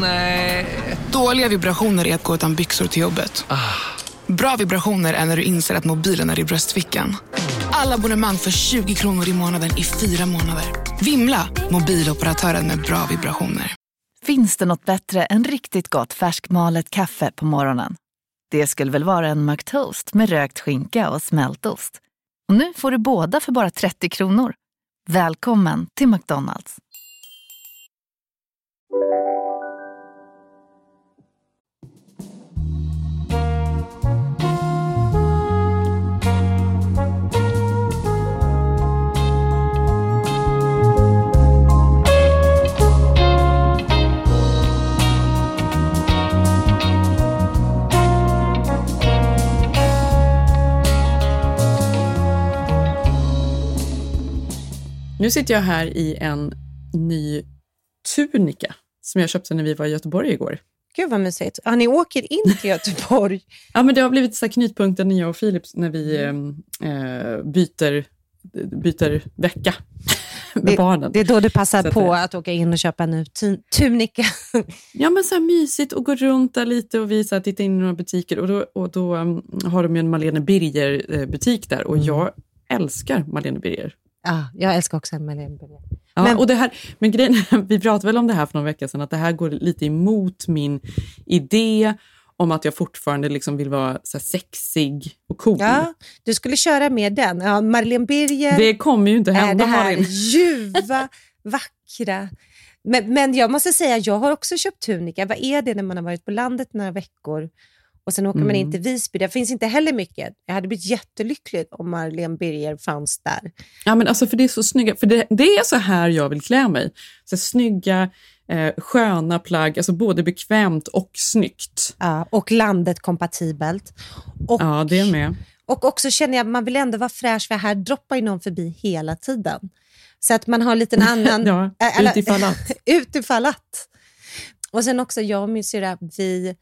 Nej. Dåliga vibrationer är att gå utan byxor till jobbet. Bra vibrationer är när du inser att mobilen är i bröstfickan. Alla abonnemang för 20 kronor i månaden i fyra månader. Vimla! Mobiloperatören med bra vibrationer. Finns det något bättre än riktigt gott färskmalet kaffe på morgonen? Det skulle väl vara en McToast med rökt skinka och smältost. Och nu får du båda för bara 30 kronor. Välkommen till McDonalds. Nu sitter jag här i en ny tunika som jag köpte när vi var i Göteborg igår. Gud vad mysigt. Ja, ni åker in till Göteborg. Ja, men det har blivit så här knutpunkten, jag och Filip, när vi eh, byter, byter vecka med det, barnen. Det är då du passar Så att på det- att åka in och köpa en ny tu- tunika. Ja, men så här mysigt och gå runt där lite och vi så här, tittar in i några butiker. Och då, och då um, har de ju en Malene Birger-butik där och jag älskar Malene Birger. Ja, jag älskar också Malene Birger. Ja, Men- och det här, men grejen vi pratade väl om det här för någon vecka sedan, att det här går lite emot min idé om att jag fortfarande liksom vill vara så sexig och cool. Ja, du skulle köra med den. Ja, Marlene Birger Det kommer ju inte är hända, det här Malin. ljuva, vackra. Men, men jag måste säga, jag har också köpt tunika. Vad är det när man har varit på landet några veckor och sen åker man Mm. in till Visby? Det finns inte heller mycket. Jag hade blivit jättelycklig om Marlene Birger fanns där. Ja, men alltså för det är så snygga, för det, det är så här jag vill klä mig. Så snygga, eh, sköna plagg, alltså både bekvämt och snyggt. Ja, och landet kompatibelt. Och, Ja, det med. och också känner jag att man vill ändå vara fräsch, för här droppar ju någon förbi hela tiden. Så att man har en liten annan... Ja, utifall att. utifall att. Och sen också, jag och min syrra, vi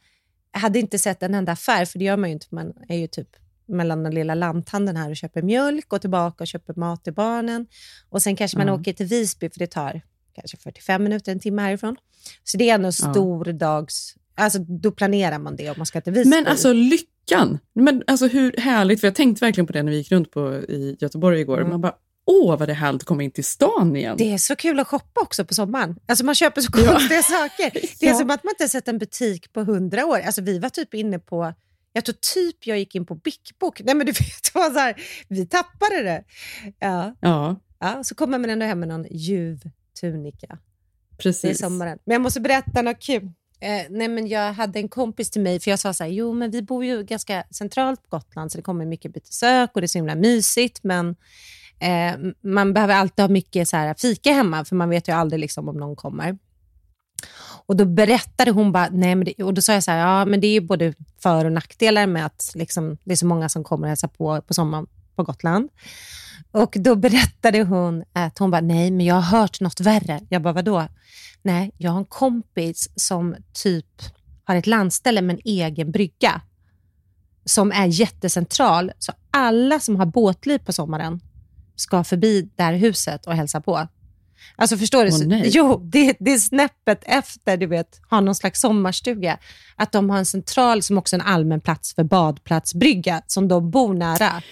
hade inte sett en enda affär, för det gör man ju inte. Man är ju typ mellan den lilla lanthandeln här och köper mjölk och tillbaka och köper mat till barnen. Och sen kanske man Mm. åker till Visby, för det tar kanske 45 minuter, en timme härifrån. Så det är ändå en stor dags... Alltså då planerar man det om man ska till Visby. Men alltså lyckan! Men alltså hur härligt, för jag tänkte verkligen på det när vi gick runt på, i Göteborg igår. Mm. Man bara, åh vad det är härligt att komma in till stan igen. Det är så kul att shoppa också på sommaren. Alltså man köper så Ja. konstiga saker. Det är Ja. som att man inte har sett en butik på hundra år. Alltså vi var typ inne på, jag tror typ jag gick in på Bic Book. Nej men du vet, var så här, vi tappade det. Ja, Ja, ja, så kommer man ändå hem med någon ljuv tunika. Det är precis. sommaren. Men jag måste berätta något kul. Eh, nej men jag hade en kompis till mig, för jag sa så här, jo men vi bor ju ganska centralt på Gotland så det kommer mycket besök och det är så himla mysigt men eh, man behöver alltid ha mycket så här, fika hemma för man vet ju aldrig liksom, om någon kommer. Och då berättade hon bara, nej men det, och då sa jag så här, ja men det är ju både för och nackdelar med att liksom, det är så många som kommer och hälsar på på sommaren på Gotland. Och då berättade hon att hon bara, nej men jag har hört något värre. Jag bara, vadå? Nej, jag har en kompis som typ har ett landställe med en egen brygga som är jättecentral. Så alla som har båtliv på sommaren ska förbi det här huset och hälsa på. Alltså förstår du? Så- nej. jo, det, det är snäppet efter, du vet, ha någon slags sommarstuga. Att de har en central som också är en allmän plats för badplatsbrygga som de bor nära.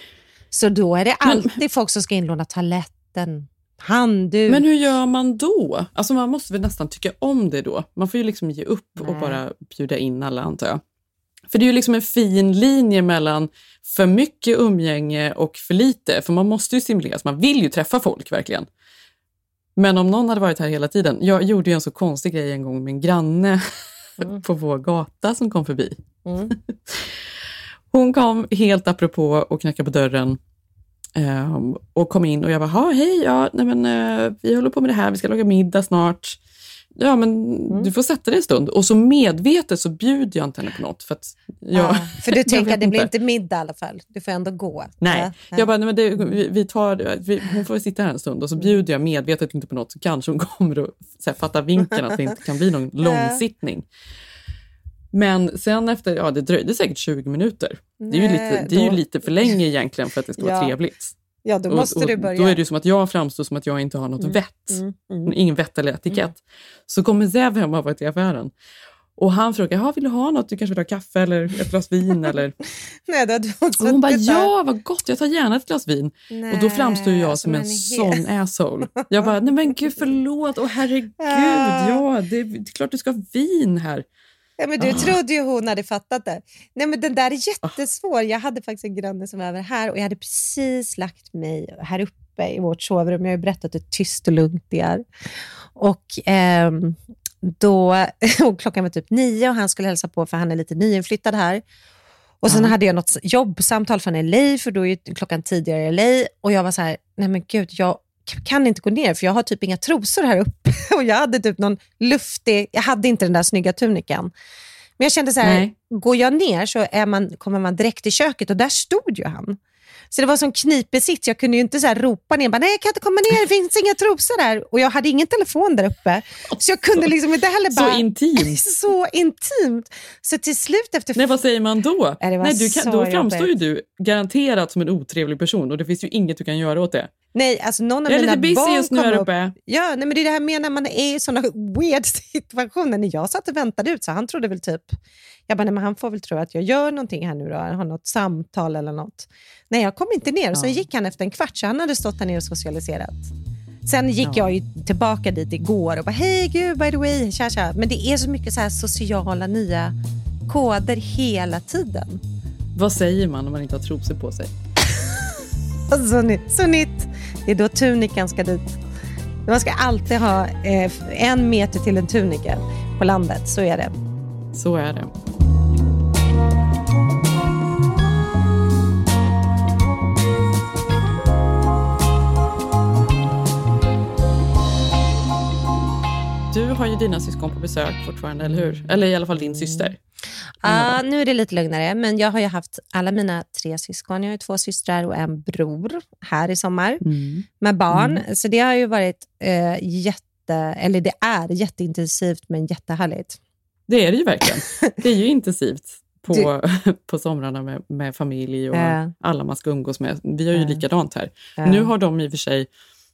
Så då är det alltid folk som ska inlåna toaletten, handduk. Men hur gör man då? Alltså man måste väl nästan tycka om det då? Man får ju liksom ge upp och Nej. bara bjuda in alla antar jag. För det är ju liksom en fin linje mellan för mycket umgänge och för lite. För man måste ju stimuleras, man vill ju träffa folk verkligen. Men om någon hade varit här hela tiden. Jag gjorde ju en så konstig grej en gång med en granne Mm. på vår gata som kom förbi. Mm. Hon kom helt apropå och knackade på dörren ehm, och kom in och jag bara, "Ha, hej, ja, nej men, eh, vi håller på med det här, vi ska laga middag snart. Ja, men Mm. du får sätta dig en stund. Och så medvetet så bjuder jag inte henne på något. För, att jag, Ja, för du tänker att det blir inte. middag i alla fall. Du får ändå gå. Nej, Ja, jag bara, nej men det, vi, vi tar, vi, hon får sitta här en stund och så bjuder jag medvetet inte på något så kanske hon kommer att så här, fatta vinkeln att det inte kan bli någon långsittning. Men sen efter, ja det dröjde säkert 20 minuter. Det är ju, lite, det är ju lite för länge egentligen för att det ska vara Ja. trevligt. Ja, då måste och, och du börja. Då är det som att jag framstår som att jag inte har något Mm, vett. Mm, mm. Ingen vett eller etikett. Så kommer Zev hem och har varit i affären. Och han frågar, "Jaha, vill du ha något? Du kanske vill ha kaffe eller ett glas vin? eller... Nej, hade hon Och hon bara, ja vad gott, jag tar gärna ett glas vin. Nej, Och då framstår jag som en är sån asshole. Jag bara, nej men gud förlåt, åh herregud, Ja. ja det, det är klart du ska ha vin här. Ja, men du Ah. trodde ju hon hade fattat det. Nej, men den där är jättesvår. Jag hade faktiskt en granne som var över här och jag hade precis lagt mig här uppe i vårt sovrum. Jag har ju berättat hur tyst och lugnt det är. Och ehm, då, och klockan var typ nio och han skulle hälsa på för han är lite nyinflyttad här. Och sen Ja. hade jag något jobbsamtal från LA, för då är klockan tidigare i LA. Och jag var så här, nej men gud, jag kan inte gå ner för jag har typ inga trosor här uppe. Och jag hade typ någon luftig, jag hade inte den där snygga tunikan. Men jag kände så här, Nej. går jag ner så är man, kommer man direkt till köket och där stod ju han. Så det var som knipig sits. Jag kunde ju inte så här ropa ner, bara, nej jag kan inte komma ner, det finns inga trosor där. Och jag hade ingen telefon där uppe. Så jag kunde liksom inte heller bara... Så intimt. så intimt. Så till slut efter... Nej, vad säger man då? Nej, var Nej, du kan, då framstår ju jobbigt. du garanterat som en otrevlig person och det finns ju inget du kan göra åt det. Nej, alltså någon av Jag är mina lite busy barn just nu här upp. uppe. Ja, nej, men det är det här med när man är i sådana weird situationer. När jag satt och väntade ut så han trodde väl typ, jag bara, nej, men han får väl tro att jag gör någonting här nu då, har något samtal eller något. Nej, jag kom inte ner och sen Ja. gick han efter en kvart så han hade stått där nere och socialiserat. Sen gick Ja. jag ju tillbaka dit igår och bara, hej gud, by the way, tja tja. Men det är så mycket så här sociala nya koder hela tiden. Vad säger man om man inte har trosor på sig? Så nytt, så nytt. Det är då tunikan ska dit. Man ska alltid ha eh, en meter till en tunika på landet, så är det. Så är det. Du har ju dina syskon på besök fortfarande, eller hur? Eller i alla fall din syster. Ja, nu är det lite lugnare, men jag har ju haft alla mina tre syskon. Jag har ju två systrar och en bror här i sommar Mm. med barn. Så det har ju varit eh, jätte, eller det är jätteintensivt men jättehärligt. Det är det ju verkligen. Det är ju intensivt på, Du- på somrarna med, med familj och Ja. alla man ska umgås med. Vi har ju likadant här. Nu har de i och för sig,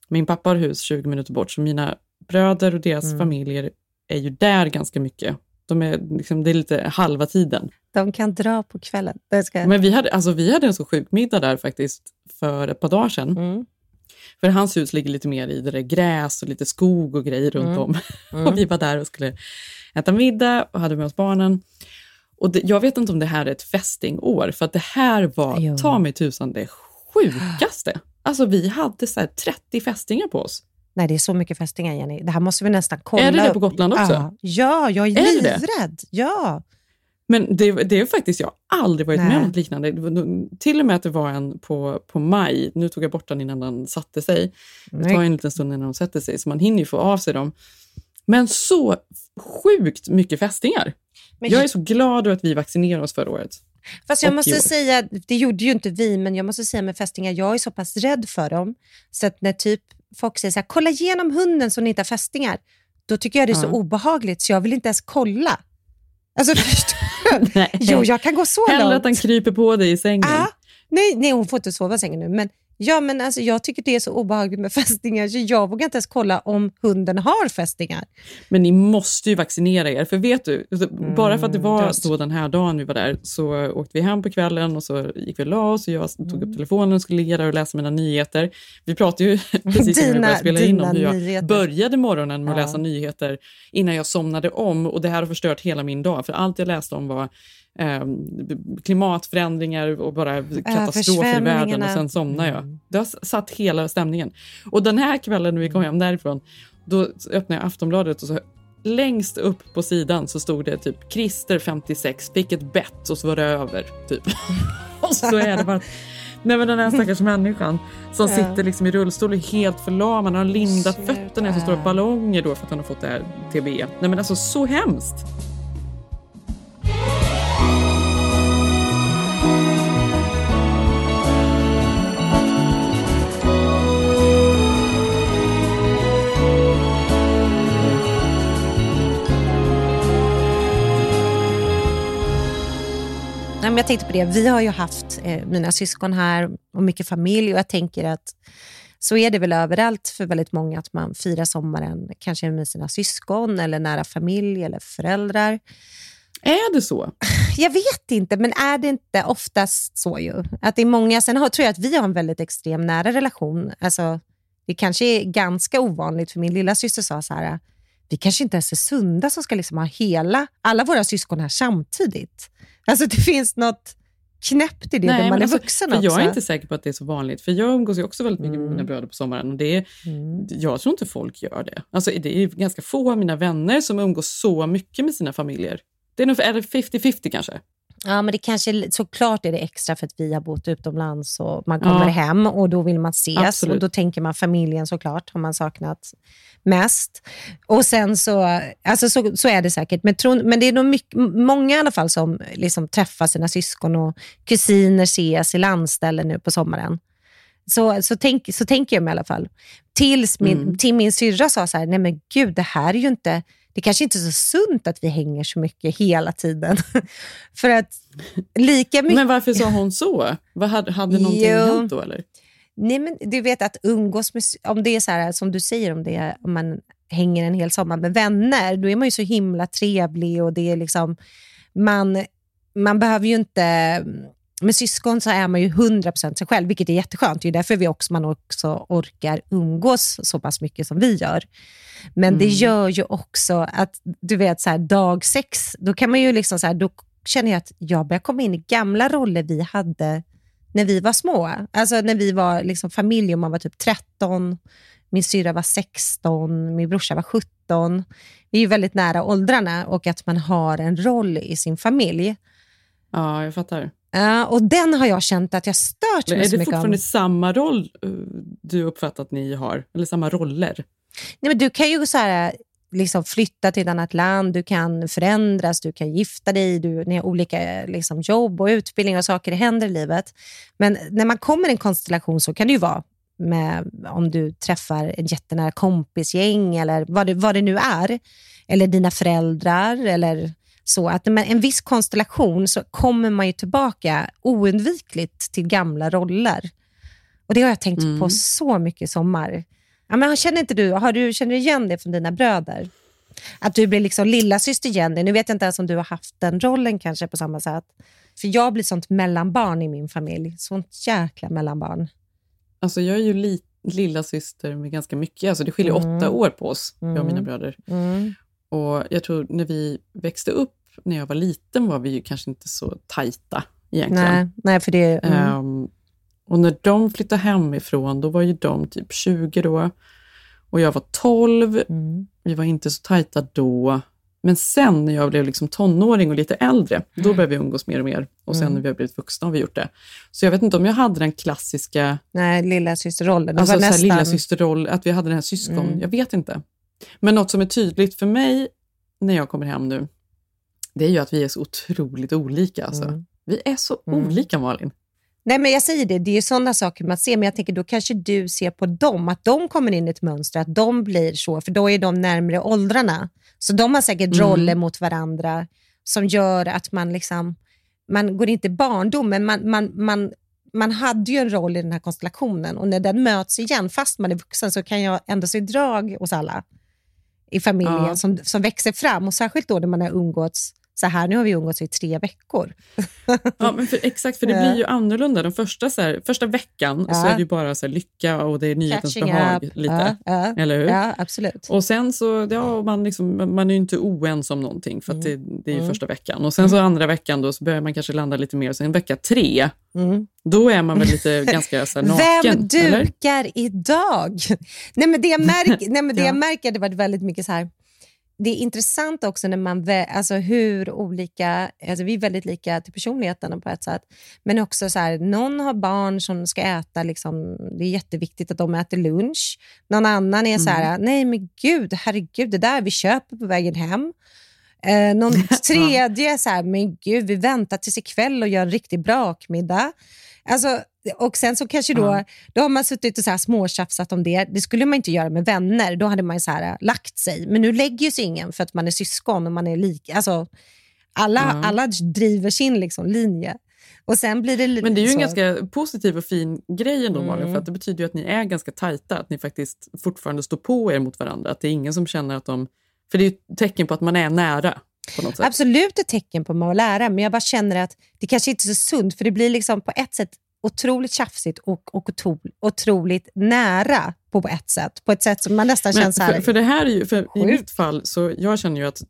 min pappa har hus 20 minuter bort, så mina bröder och deras Mm. familjer är ju där ganska mycket. De är, liksom, det är lite halva tiden. De kan dra på kvällen. Ska... Men vi hade, alltså, vi hade en så sjuk middag där faktiskt för ett par dagar sedan. Mm. För hans hus ligger lite mer i det där gräs och lite skog och grejer runt Mm. om. Mm. Och vi var där och skulle äta middag och hade med oss barnen. Och det, jag vet inte om det här är ett fästingår, för att det här var, Jo. ta mig tusan, det sjukaste. Alltså vi hade så här 30 fästingar på oss. Nej, det är så mycket fästingar, Jenny. Det här måste vi nästan kolla Är det det på Gotland också? Ja, ja jag är, Är livrädd. Ja. Men det, det är faktiskt, jag har aldrig varit med Nej. om något liknande. Till och med att det var en på, på maj, nu tog jag bort den innan den satte sig. Det tar en liten stund innan de sätter sig, så man hinner ju få av sig dem. Men så sjukt mycket fästingar. Men Jag är så glad över att vi vaccinerade oss förra året. Fast jag måste säga, det gjorde ju inte vi, men jag måste säga med fästingar, jag är så pass rädd för dem, så att när typ folk säger så här, kolla igenom hunden så ni inte har fästingar, då tycker jag det är så obehagligt så jag vill inte ens kolla. Alltså, förstår. Jo, jag kan gå så Hellre långt. att han kryper på dig i sängen. Ah, nej, nej, hon får inte sova i sängen nu, men Ja, men alltså, jag tycker det är så obehagligt med fästingar så jag vågar inte ens kolla om hunden har fästingar. Men ni måste ju vaccinera er. För vet du, alltså, bara för att det var Mm, då den här dagen vi var där så åkte vi hem på kvällen och så gick vi och la oss och jag tog Mm. upp telefonen och skulle ligga där och läsa mina nyheter. Vi pratade ju precis innan vi började spela in om hur jag nyheter. började morgonen med att Ja. läsa nyheter innan jag somnade om och det här har förstört hela min dag för allt jag läste om var ehm, klimatförändringar och bara katastrofer i världen och sen somnade jag. Mm. Det har satt hela stämningen. Och den här kvällen när vi kom hem därifrån, då öppnade jag Aftonbladet och så längst upp på sidan så stod det typ Christer 56 fick ett bett och så var det över. Typ. och så är det bara Nej men den här stackars människan som Ja. sitter liksom i rullstol och är helt förlamad. Han har lindat Sluta. fötterna i så stora ballonger då för att han har fått det här TB. Nej men alltså så hemskt. Men jag tänkte på det, vi har ju haft eh, mina syskon här och mycket familj och jag tänker att så är det väl överallt för väldigt många att man firar sommaren kanske med sina syskon eller nära familj eller föräldrar. Är det så? Jag vet inte, men är det inte oftast så ju? Att det är många, sen har, tror jag att vi har en väldigt extrem nära relation. Alltså, det kanske är ganska ovanligt, för min lilla syster sa så här, vi kanske inte ens är sunda som ska liksom ha hela, alla våra syskon här samtidigt. Alltså det finns något knäppt i det Nej, när man är alltså, vuxen för också. Jag är inte säker på att det är så vanligt, för jag umgås ju också väldigt mycket mm. med mina mm. bröder på sommaren. Och det är, mm. Jag tror inte folk gör det. Alltså, det är ganska få av mina vänner som umgås så mycket med sina familjer. Det är nog 50-50 kanske. Ja, men det kanske, såklart är det extra för att vi har bott utomlands och man kommer ja. hem och då vill man ses. Absolut. Och Då tänker man familjen såklart, har man saknat mest. Och sen så, alltså så, så är det säkert. Men, tro, men det är nog mycket, många i alla fall som liksom träffar sina syskon och kusiner ses i landställen nu på sommaren. Så, så, tänk, så tänker jag mig i alla fall. Tills min, mm. till min syrra sa så här, nej men gud, det här är ju inte det kanske inte är så sunt att vi hänger så mycket hela tiden. För att lika mycket... Men varför sa hon så? Vad hade, hade någonting jo. hänt då? Eller? Nej, men du vet att umgås med, om det är så här, som du säger, om, det är, om man hänger en hel sommar med vänner, då är man ju så himla trevlig och det är liksom, man, man behöver ju inte med syskon så är man ju 100% sig själv, vilket är jätteskönt. Det är därför vi också, man också orkar umgås så pass mycket som vi gör. Men mm. det gör ju också att, du vet, så här, dag sex, då kan man ju liksom så här, då känner jag att jag börjar komma in i gamla roller vi hade när vi var små. Alltså när vi var liksom familj och man var typ 13, min syra var 16, min brorsa var 17. Vi är ju väldigt nära åldrarna och att man har en roll i sin familj. Ja, jag fattar. Uh, och den har jag känt att jag stört mig så mycket Är det fortfarande samma roll uh, du uppfattar att ni har? Eller samma roller? Nej, men du kan ju så här, liksom flytta till ett annat land, du kan förändras, du kan gifta dig, du, ni har olika liksom, jobb och utbildning och saker händer i livet. Men när man kommer i en konstellation så kan det ju vara med, om du träffar en jättenära kompisgäng eller vad det, vad det nu är. Eller dina föräldrar eller så att med en viss konstellation så kommer man ju tillbaka oundvikligt till gamla roller. Och Det har jag tänkt mm. på så mycket i sommar. Ja, men känner inte du, har du, känner du igen det från dina bröder? Att du blir liksom lilla syster Jenny. Nu vet jag inte ens om du har haft den rollen kanske på samma sätt. För jag blir sånt mellanbarn i min familj. Sånt jäkla mellanbarn. Alltså jag är ju li, lilla syster med ganska mycket. Alltså det skiljer mm. åtta år på oss, jag och mina mm. bröder. Mm. Och jag tror när vi växte upp, när jag var liten, var vi ju kanske inte så tajta egentligen. Nej, nej för det... Mm. Um, och när de flyttade hemifrån, då var ju de typ 20 då. Och jag var 12. Mm. Vi var inte så tajta då. Men sen när jag blev liksom tonåring och lite äldre, då började vi umgås mer och mer. Och sen mm. när vi har blivit vuxna har vi gjort det. Så jag vet inte om jag hade den klassiska... Nej, lilla systerrollen. Alltså nästan... lilla systerroll, att vi hade den här syskon. Mm. Jag vet inte. Men något som är tydligt för mig när jag kommer hem nu, det är ju att vi är så otroligt olika. Alltså. Mm. Vi är så mm. olika, Malin. Nej, men jag säger det, det är sådana saker man ser, men jag tänker då kanske du ser på dem, att de kommer in i ett mönster, att de blir så, för då är de närmare åldrarna. Så de har säkert mm. roller mot varandra som gör att man liksom, man går inte i barndom, men man, man, man, man hade ju en roll i den här konstellationen och när den möts igen, fast man är vuxen, så kan jag ändå se drag hos alla i familjen ja. som, som växer fram och särskilt då när man har umgåtts så här, nu har vi umgåtts i tre veckor. ja, men för, exakt, för det blir ju annorlunda. De första, så här, första veckan ja. så är det ju bara så här, lycka och det är nyhetens Catching behag. Up. Lite, ja, eller hur? Ja, absolut. Och sen så, ja, man, liksom, man är ju inte oense om någonting, för mm. det, det, är ju mm. första veckan. Och sen så andra veckan då så börjar man kanske landa lite mer. Och sen vecka tre, mm. då är man väl lite ganska så här, naken. Vem dukar eller? idag? nej, men det jag, märk, nej, men det jag märker det var väldigt mycket så här, det är intressant också när man, alltså hur olika, alltså vi är väldigt lika till personligheten på ett sätt, men också så här, någon har barn som ska äta, liksom, det är jätteviktigt att de äter lunch. Någon annan är så här, mm. nej men gud, herregud, det där vi köper på vägen hem. Eh, någon tredje så här, men gud, vi väntar tills ikväll och gör en riktig brakmiddag. Alltså, och sen så kanske då, ja. då har man suttit och så här småtjafsat om det. Det skulle man inte göra med vänner. Då hade man så här äh, lagt sig. Men nu lägger sig ingen för att man är syskon och man är lika. Alltså, alla, ja. alla driver sin liksom linje. Och sen blir det Men det är ju så. en ganska positiv och fin grej ändå Malin, Mm. för att det betyder ju att ni är ganska tajta, att ni faktiskt fortfarande står på er mot varandra. Att det är ingen som känner att de... För det är ju ett tecken på att man är nära. Absolut ett tecken på att lära, men jag bara känner att det kanske inte är så sunt, för det blir liksom på ett sätt otroligt tjafsigt och, och otro, otroligt nära på ett sätt. På ett sätt som man nästan Men känns här... för, för det här är ju, för i mitt fall, så jag känner ju att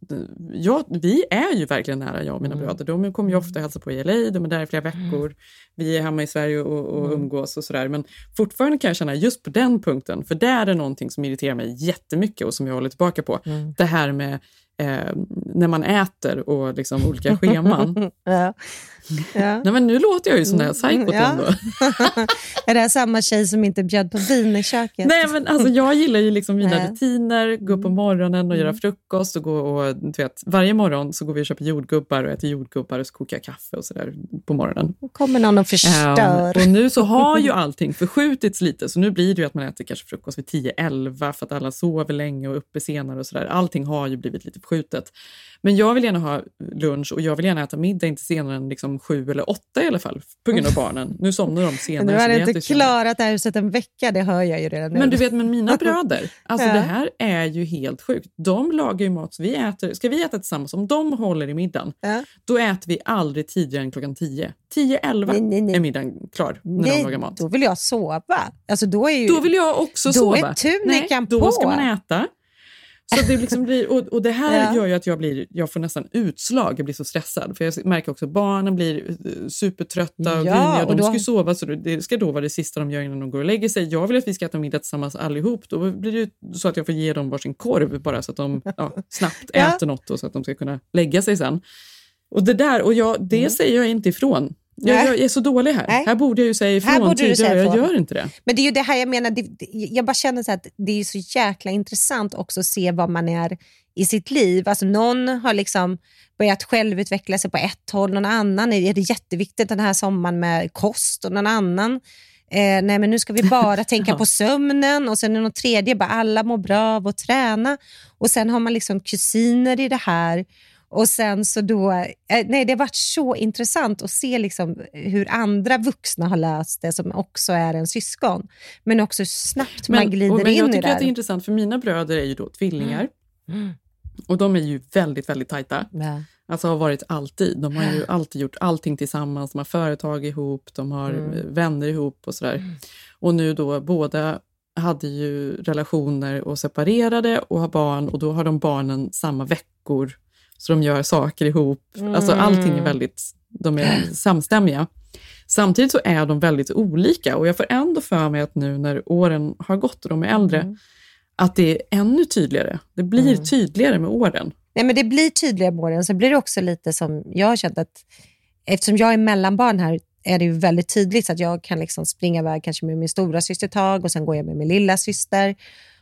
jag, vi är ju verkligen nära, jag och mina Mm. bröder. De kommer ju ofta hälsa på i LA, de är där i flera veckor. Vi är hemma i Sverige och, och Mm. umgås och sådär. Men fortfarande kan jag känna just på den punkten, för där är det någonting som irriterar mig jättemycket och som jag håller tillbaka på. Mm. Det här med eh, när man äter och liksom olika scheman. ja. Ja. Nej men nu låter jag ju sån här psykot Ja. ändå. Är det här samma tjej som inte bjöd på vin i köket? Nej men alltså jag gillar ju liksom mina rutiner, gå upp på morgonen och göra frukost och gå och du vet, varje morgon så går vi och köper jordgubbar och äter jordgubbar och så kokar jag kaffe och sådär på morgonen. Nu kommer någon och förstör. Um, och nu så har ju allting förskjutits lite så nu blir det ju att man äter kanske frukost vid 10-11 för att alla sover länge och är uppe senare och sådär. Allting har ju blivit lite förskjutet. Men jag vill gärna ha lunch och jag vill gärna äta middag inte senare än liksom sju eller åtta i alla fall på grund av barnen. Nu somnar de senare. Så har inte klarat det här huset en vecka, det hör jag ju redan nu. Men du vet, men mina bröder, alltså Ja. det här är ju helt sjukt. De lagar ju mat, så vi äter, ska vi äta tillsammans, om de håller i middagen, Ja. då äter vi aldrig tidigare än klockan 10. 10-11 Nej, nej, nej. är middagen klar när de Nej, lagar mat. då vill jag sova. Alltså då är ju... Då vill jag också Då sova. är tunikan då på. ska man äta. Så det liksom blir, och, och det här Ja. gör ju att jag, blir, jag får nästan utslag, jag blir så stressad. För jag märker också att barnen blir eh, supertrötta och Ja, griniga. och De då- ska ju sova, så det ska då vara det sista de gör innan de går och lägger sig. Jag vill att vi ska äta middag tillsammans allihop. Då blir det ju så att jag får ge dem varsin korv bara så att de ja, snabbt äter något och så att de ska kunna lägga sig sen. Och det där, och jag, det säger jag inte ifrån. Jag, jag är så dålig här. Nej. Här borde jag ju säga Här ifrån borde du tidigare. säga Jag ifrån. gör inte det. Men det är ju det här jag menar, det, det, jag bara känner så att det är så jäkla intressant också att se vad man är i sitt liv. Alltså någon har liksom börjat självutveckla sig på ett håll, någon annan är det jätteviktigt den här sommaren med kost och någon annan Eh, nej men nu ska vi bara tänka på sömnen och sen är någon tredje, bara alla mår bra av att träna. Och sen har man liksom kusiner i det här. Och sen så då, eh, nej det har varit så intressant att se liksom hur andra vuxna har löst det som också är en syskon. Men också hur snabbt man glider och, men in jag i tycker det. att det är intressant, för mina bröder är ju då tvillingar. Mm. Och de är ju väldigt, väldigt tajta. Ja. Alltså har varit alltid. De har ju alltid gjort allting tillsammans. De har företag ihop, de har Mm. vänner ihop och sådär. Och nu då, båda hade ju relationer och separerade och har barn och då har de barnen samma veckor. Så de gör saker ihop. Alltså allting är väldigt, de är samstämmiga. Samtidigt så är de väldigt olika och jag får ändå för mig att nu när åren har gått och de är äldre, att det är ännu tydligare. Det blir tydligare med åren. Nej, men det blir tydligare med åren. Så blir det också lite som jag har känt att eftersom jag är mellanbarn här är det ju väldigt tydligt så att jag kan liksom springa iväg kanske med min stora syster tag och sen går jag med min lilla syster.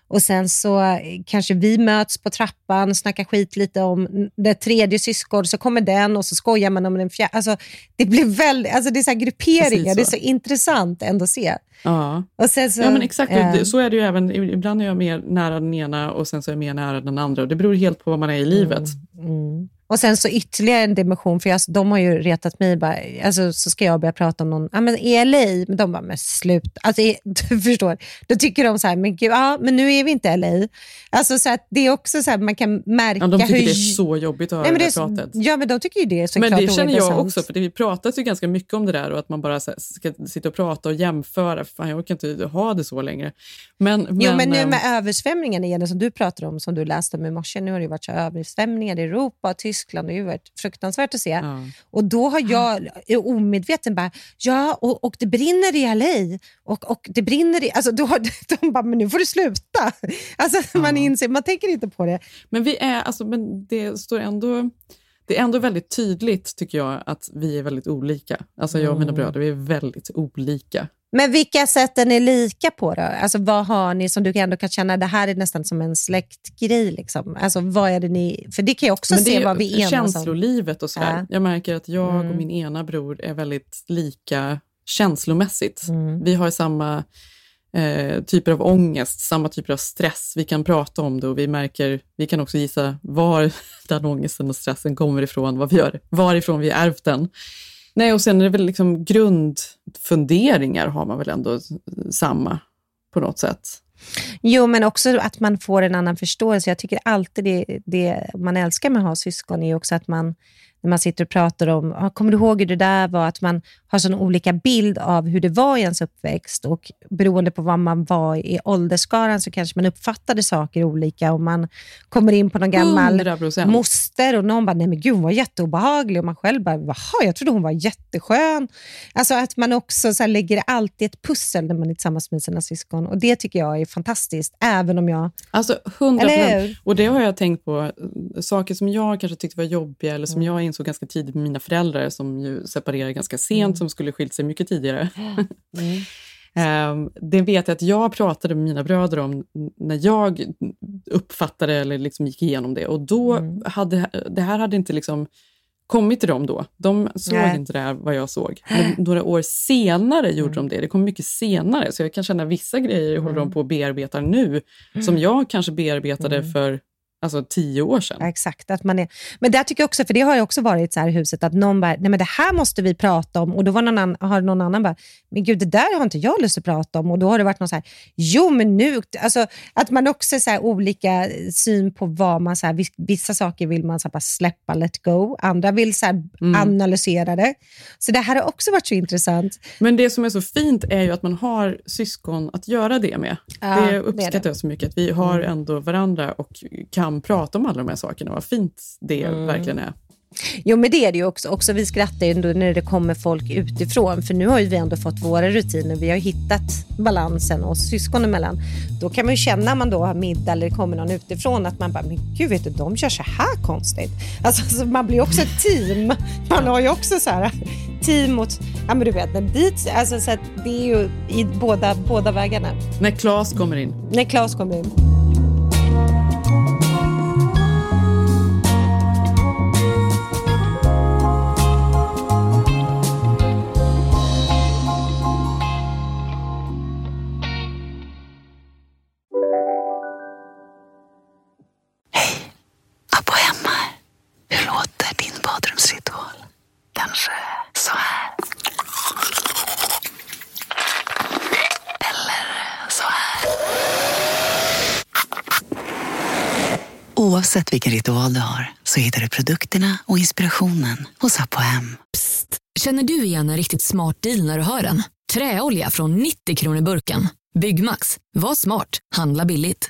Och sen så eh, kanske vi möts på trappan snackar skit lite om det tredje syskon, så kommer den och så skojar man om den fjärde. Alltså, det blir väldigt, alltså det är så grupperingar, Precis det är så. så intressant ändå att se. Ja. Och sen så, Ja men exakt, det- så är det ju även. Ibland är jag mer nära den ena och sen så är jag mer nära den andra. Och det beror helt på vad man är i livet. Mm. Och sen så ytterligare en dimension, för jag, de har ju retat mig, bara, alltså, så ska jag börja prata om någon, ja men LA, men de bara, men slut. Alltså, du förstår, då tycker de så här, men gud, ja men nu är vi inte LA. Alltså så att det är också så här, man kan märka Ja, de tycker hur... det är så jobbigt att höra Nej, det här är, pratet. ja men de tycker ju det är så Men det känner jag också, för det, vi pratas ju ganska mycket om det där och att man bara här, ska sitta och prata och jämföra. Fan, jag orkar inte ha det så längre. Men, men, Jo, men nu ehm, med översvämningen igen, som du pratar om, som du läste om i morse, nu har det varit så översvämningar i Europa och Tyskland, det har ju varit fruktansvärt att se. Ja. Och då har jag är omedveten bara, ja, och, och det brinner i LA. Och, och det brinner i... Alltså, då har, de bara, men nu får du sluta. Alltså, man inser, man tänker inte på det. Men vi är, alltså, men det står ändå... Det är ändå väldigt tydligt, tycker jag, att vi är väldigt olika. Alltså jag och mina bröder, vi är väldigt olika. Men vilka sätt är ni lika på då? Alltså, vad har ni som du ändå kan känna, det här är nästan som en släktgrej? Liksom. Alltså, vad är det ni... För det kan jag också se vad vi enas om. känslolivet och sådär. Ja. Jag märker att jag Mm. och min ena bror är väldigt lika känslomässigt. Mm. Vi har samma eh, typer av ångest, samma typer av stress. Vi kan prata om det och vi märker, vi kan också gissa var den ångesten och stressen kommer ifrån, vad vi gör, varifrån vi ärvt den. Nej, och sen är det väl liksom grundfunderingar har man väl ändå samma på något sätt. Jo, men också att man får en annan förståelse. Jag tycker alltid det, det man älskar med att ha syskon är också att man när man sitter och pratar om, ah, kommer du ihåg hur det där var? Att man har sån olika bild av hur det var i ens uppväxt och beroende på vad man var i åldersskaran så kanske man uppfattade saker olika och man kommer in på någon gammal 100%. moster och någon bara, nej men gud hon var jätteobehaglig och man själv bara, jaha, jag trodde hon var jätteskön. Alltså att man också så här, lägger alltid ett pussel när man är tillsammans med sina syskon och det tycker jag är fantastiskt, även om jag... Alltså 100 Eller hur? Och det har jag tänkt på, saker som jag kanske tyckte var jobbiga eller som jag insåg ganska tidigt med mina föräldrar som ju separerade ganska sent, som skulle skilt sig mycket tidigare. Ehm, det vet jag att jag pratade med mina bröder om när jag uppfattade eller liksom gick igenom det. Och då hade det här hade inte liksom kommit till dem då. De såg Nej. inte det här vad jag såg. Men några år senare gjorde de det. Det kom mycket senare. Så jag kan känna vissa grejer håller de på att bearbeta nu som jag kanske bearbetade för alltså, tio år sedan. Ja, exakt. Att man är, men där tycker jag också, för det har ju också varit så här i huset, att någon bara, nej men det här måste vi prata om och då var någon annan, har någon annan bara, men gud det där har inte jag lust att prata om och då har det varit någon så här, jo men nu, alltså att man också så här olika syn på vad man, så här, vis- vissa saker vill man så här, bara släppa, let go, andra vill så här, analysera det. Så det här har också varit så intressant. Men det som är så fint är ju att man har syskon att göra det med. Ja, det uppskattar det. jag så mycket, att vi har ändå varandra och kan prata om alla de här sakerna. Vad fint det verkligen är. Jo, men det är det ju också. också vi skrattar ju ändå när det kommer folk utifrån, för nu har ju vi ändå fått våra rutiner. Vi har hittat balansen oss syskon emellan. Då kan man ju känna när man då har middag eller det kommer någon utifrån att man bara, men gud, vet du, de gör så här konstigt. Alltså, alltså, man blir också ett team. Man har ju också så här team mot, ja men du vet, men dit, alltså, så att det är ju i båda, båda vägarna. När Claes kommer in. När Claes kommer in. Oavsett vilken ritual du har så hittar du produkterna och inspirationen hos Apohem. Känner du igen en riktigt smart deal när du hör den? Träolja från 90 kronor burken. Byggmax. Var smart. Handla billigt.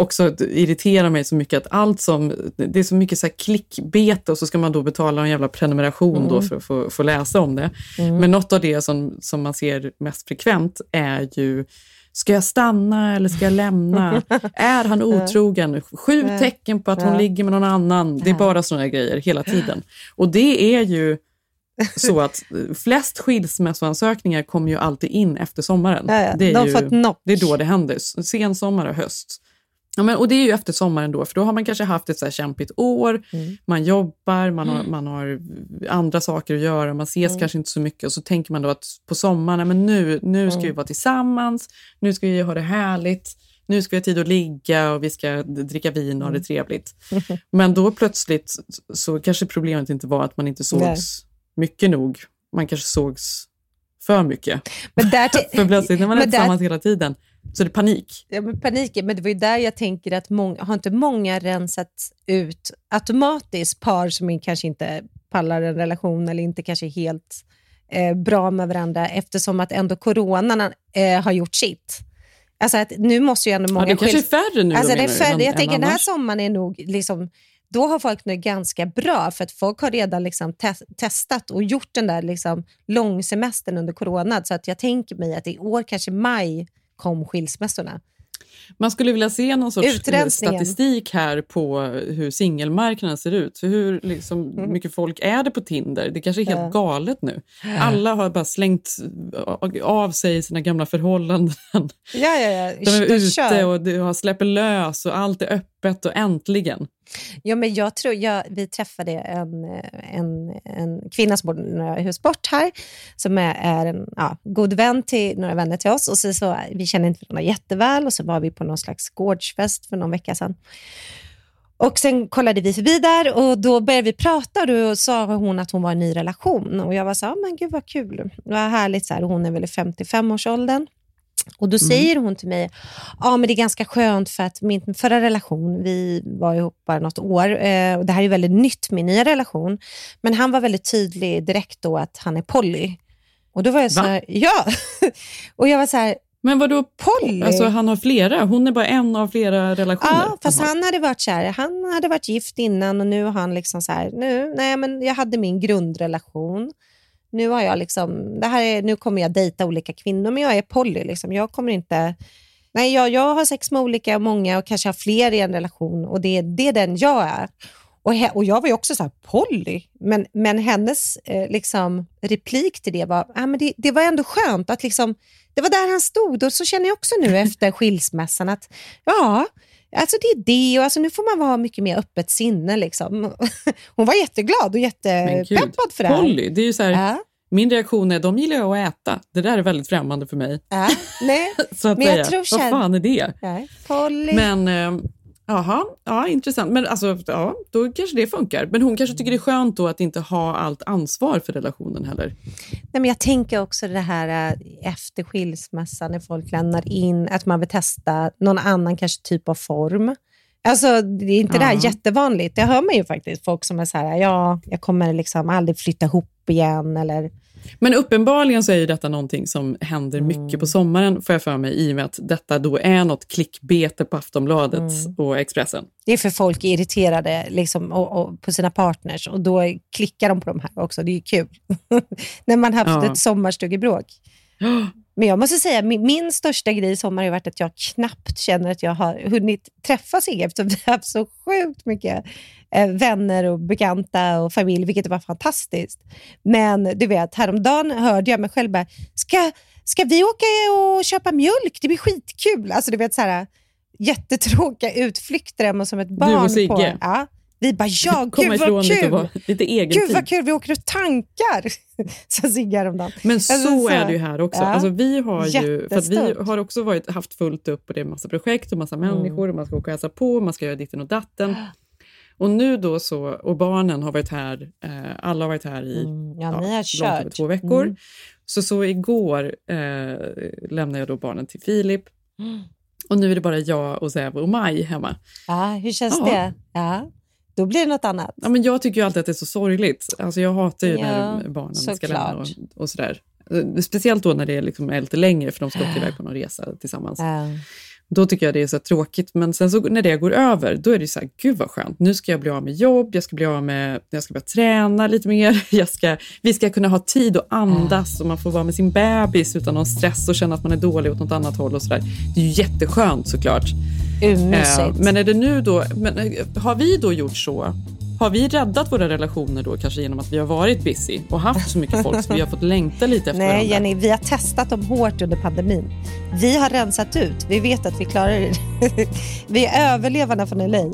Också irriterar mig så mycket att allt som, det är så mycket så här klickbete och så ska man då betala en jävla prenumeration då för att få, få läsa om det. Men något av det som, som man ser mest frekvent är ju Ska jag stanna eller ska jag lämna? är han otrogen? Sju tecken på att hon ligger med någon annan. Det är bara sådana grejer hela tiden. Och det är ju så att eh, flest skilsmässoansökningar kommer ju alltid in efter sommaren. Ja, ja. Det, är De ju, det är då det händer, S- sen sommar och höst. Ja, men, och det är ju efter sommaren då, för då har man kanske haft ett så här kämpigt år, Mm. man jobbar, man har, man har andra saker att göra, man ses Mm. kanske inte så mycket och så tänker man då att på sommaren, men nu, nu ska Mm. vi vara tillsammans, nu ska vi ha det härligt, nu ska vi ha tid att ligga och vi ska dricka vin och ha Mm. det trevligt. Men då plötsligt så kanske problemet inte var att man inte sågs Nej. mycket nog, man kanske sågs för mycket. Men där För plötsligt när man är men där- tillsammans hela tiden så är det panik. Ja, men paniken, men det var ju där jag tänker att många, har inte många rensat ut automatiskt par som kanske inte pallar en relation eller inte kanske är helt eh, bra med varandra eftersom att ändå coronan eh, har gjort sitt. Alltså att nu måste ju ändå många... ja, det kanske är färre nu Alltså då, det är färre, jag än tänker den här sommaren är nog liksom, då har folk nu ganska bra för att folk har redan liksom te- testat och gjort den där liksom långsemestern under corona. Så att jag tänker mig att i år, kanske maj, kom skilsmässorna. Man skulle vilja se någon sorts eh, statistik här på hur singelmarknaden ser ut. För hur liksom, Mm. mycket folk är det på Tinder? Det kanske är helt Ja. galet nu. Alla har bara slängt av sig sina gamla förhållanden. Ja, ja, ja. De är ute och har släpper lös och allt är öppet och äntligen. Ja, men jag tror, jag, vi träffade en, en, en kvinna som bor några hus bort här, som är, är en ja, god vän till några vänner till oss. Och så, så, vi känner inte varandra jätteväl och så var vi på någon slags gårdsfest för någon vecka sedan. Och Sen kollade vi förbi där och då började vi prata och då sa hon att hon var i en ny relation. Och Jag var så här, men gud vad kul, vad härligt. Så här. Hon är väl i 55-årsåldern. Och Då säger hon till mig, ja men det är ganska skönt för att min förra relation, vi var ihop bara något år eh, och det här är väldigt nytt, min nya relation. Men han var väldigt tydlig direkt då att han är poly. Och då var jag så här, ja. och jag var så här, Men vadå poly? Alltså, han har flera, hon är bara en av flera relationer. Ja, fast han hade varit så här, han hade varit gift innan och nu har han liksom så här, nu, nej men jag hade min grundrelation. Nu har jag liksom, det här är, nu kommer jag dejta olika kvinnor, men jag är poly liksom. Jag kommer inte, nej jag, jag har sex med olika, många och kanske har fler i en relation och det, det är den jag är. Och, he, och jag var ju också så här, poly, men, men hennes eh, liksom, replik till det var, ah, men det, det var ändå skönt att liksom, det var där han stod och så känner jag också nu efter skilsmässan att ja, alltså det är det och alltså nu får man vara mycket mer öppet sinne. Liksom. Hon var jätteglad och jättepeppad för det här. Polly, det är ju så här, Ja, Min reaktion är de gillar jag att äta. Det där är väldigt främmande för mig. ja, nej, Så att Men jag säga. tror Vad fan är det? nej. Polly. Men eh, jaha, ja, intressant. Men alltså, ja, då kanske det funkar. Men hon kanske tycker det är skönt då att inte ha allt ansvar för relationen heller. Nej, men jag tänker också det här äh, efter skilsmässan när folk lämnar in, att man vill testa någon annan kanske typ av form. Alltså, det är inte det här Ja. jättevanligt. Det hör man ju faktiskt. Folk som är så här, ja, jag kommer liksom aldrig flytta ihop igen. Eller, Men uppenbarligen så är ju detta någonting som händer Mm. mycket på sommaren, får jag för mig, i och med att detta då är något klickbete på Aftonbladet Mm. och Expressen. det är för folk är irriterade liksom, och, och, på sina partners och då klickar de på de här också. Det är ju kul. när man haft Ja. ett sommarstugebråk. Men jag måste säga, min, min största grej i sommar har varit att jag knappt känner att jag har hunnit träffa Sigge eftersom vi har haft så sjukt mycket eh, vänner och bekanta och familj, vilket var fantastiskt. Men du vet, häromdagen hörde jag mig själv bara, ska, ska vi åka och köpa mjölk? Det blir skitkul. Alltså du vet så här jättetråkiga utflykter hemma som ett barn. och Sigge. På, ja. Vi bara, ja, Komma gud vad kul! lite egen Gud vad kul, vi åker och tankar, sa Sigge häromdagen. Men så, Alltså, så- är det ju här också. Ja. Alltså, vi har ju, för vi har också varit, haft fullt upp och det är massa projekt och massa Mm. människor och man ska åka och hälsa på och man ska göra ditten och datten. Och nu då så, och barnen har varit här, eh, alla har varit här i Mm, ja, har långt kört. två veckor. Mm. Så, så igår eh, lämnade jag då barnen till Filip Mm. och nu är det bara jag och Zev och Maj hemma. Ja, hur känns Ja. det? Ja, då blir det något annat. Ja, men jag tycker ju alltid att det är så sorgligt. Alltså jag hatar ju Ja, när barnen ska såklart. lämna och, och sådär. Eh, Speciellt då när det är, liksom är lite längre för de ska åka iväg på någon resa tillsammans. Ja. Då tycker jag det är så tråkigt. Men sen så när det går över, då är det så här, gud vad skönt. Nu ska jag bli av med jobb, jag ska bli av med, jag ska börja träna lite mer. Jag ska, vi ska kunna ha tid att andas och man får vara med sin bebis utan någon stress och känna att man är dålig åt något annat håll och sådär. Det är ju jätteskönt såklart. Urmysigt. Eh, men är det nu då, men, eh, har vi då gjort så? Har vi räddat våra relationer då kanske genom att vi har varit busy och haft så mycket folk så vi har fått längta lite efter Nej, varandra? Jenny, vi har testat dem hårt under pandemin. Vi har rensat ut. Vi vet att vi klarar det. vi är överlevarna från LA.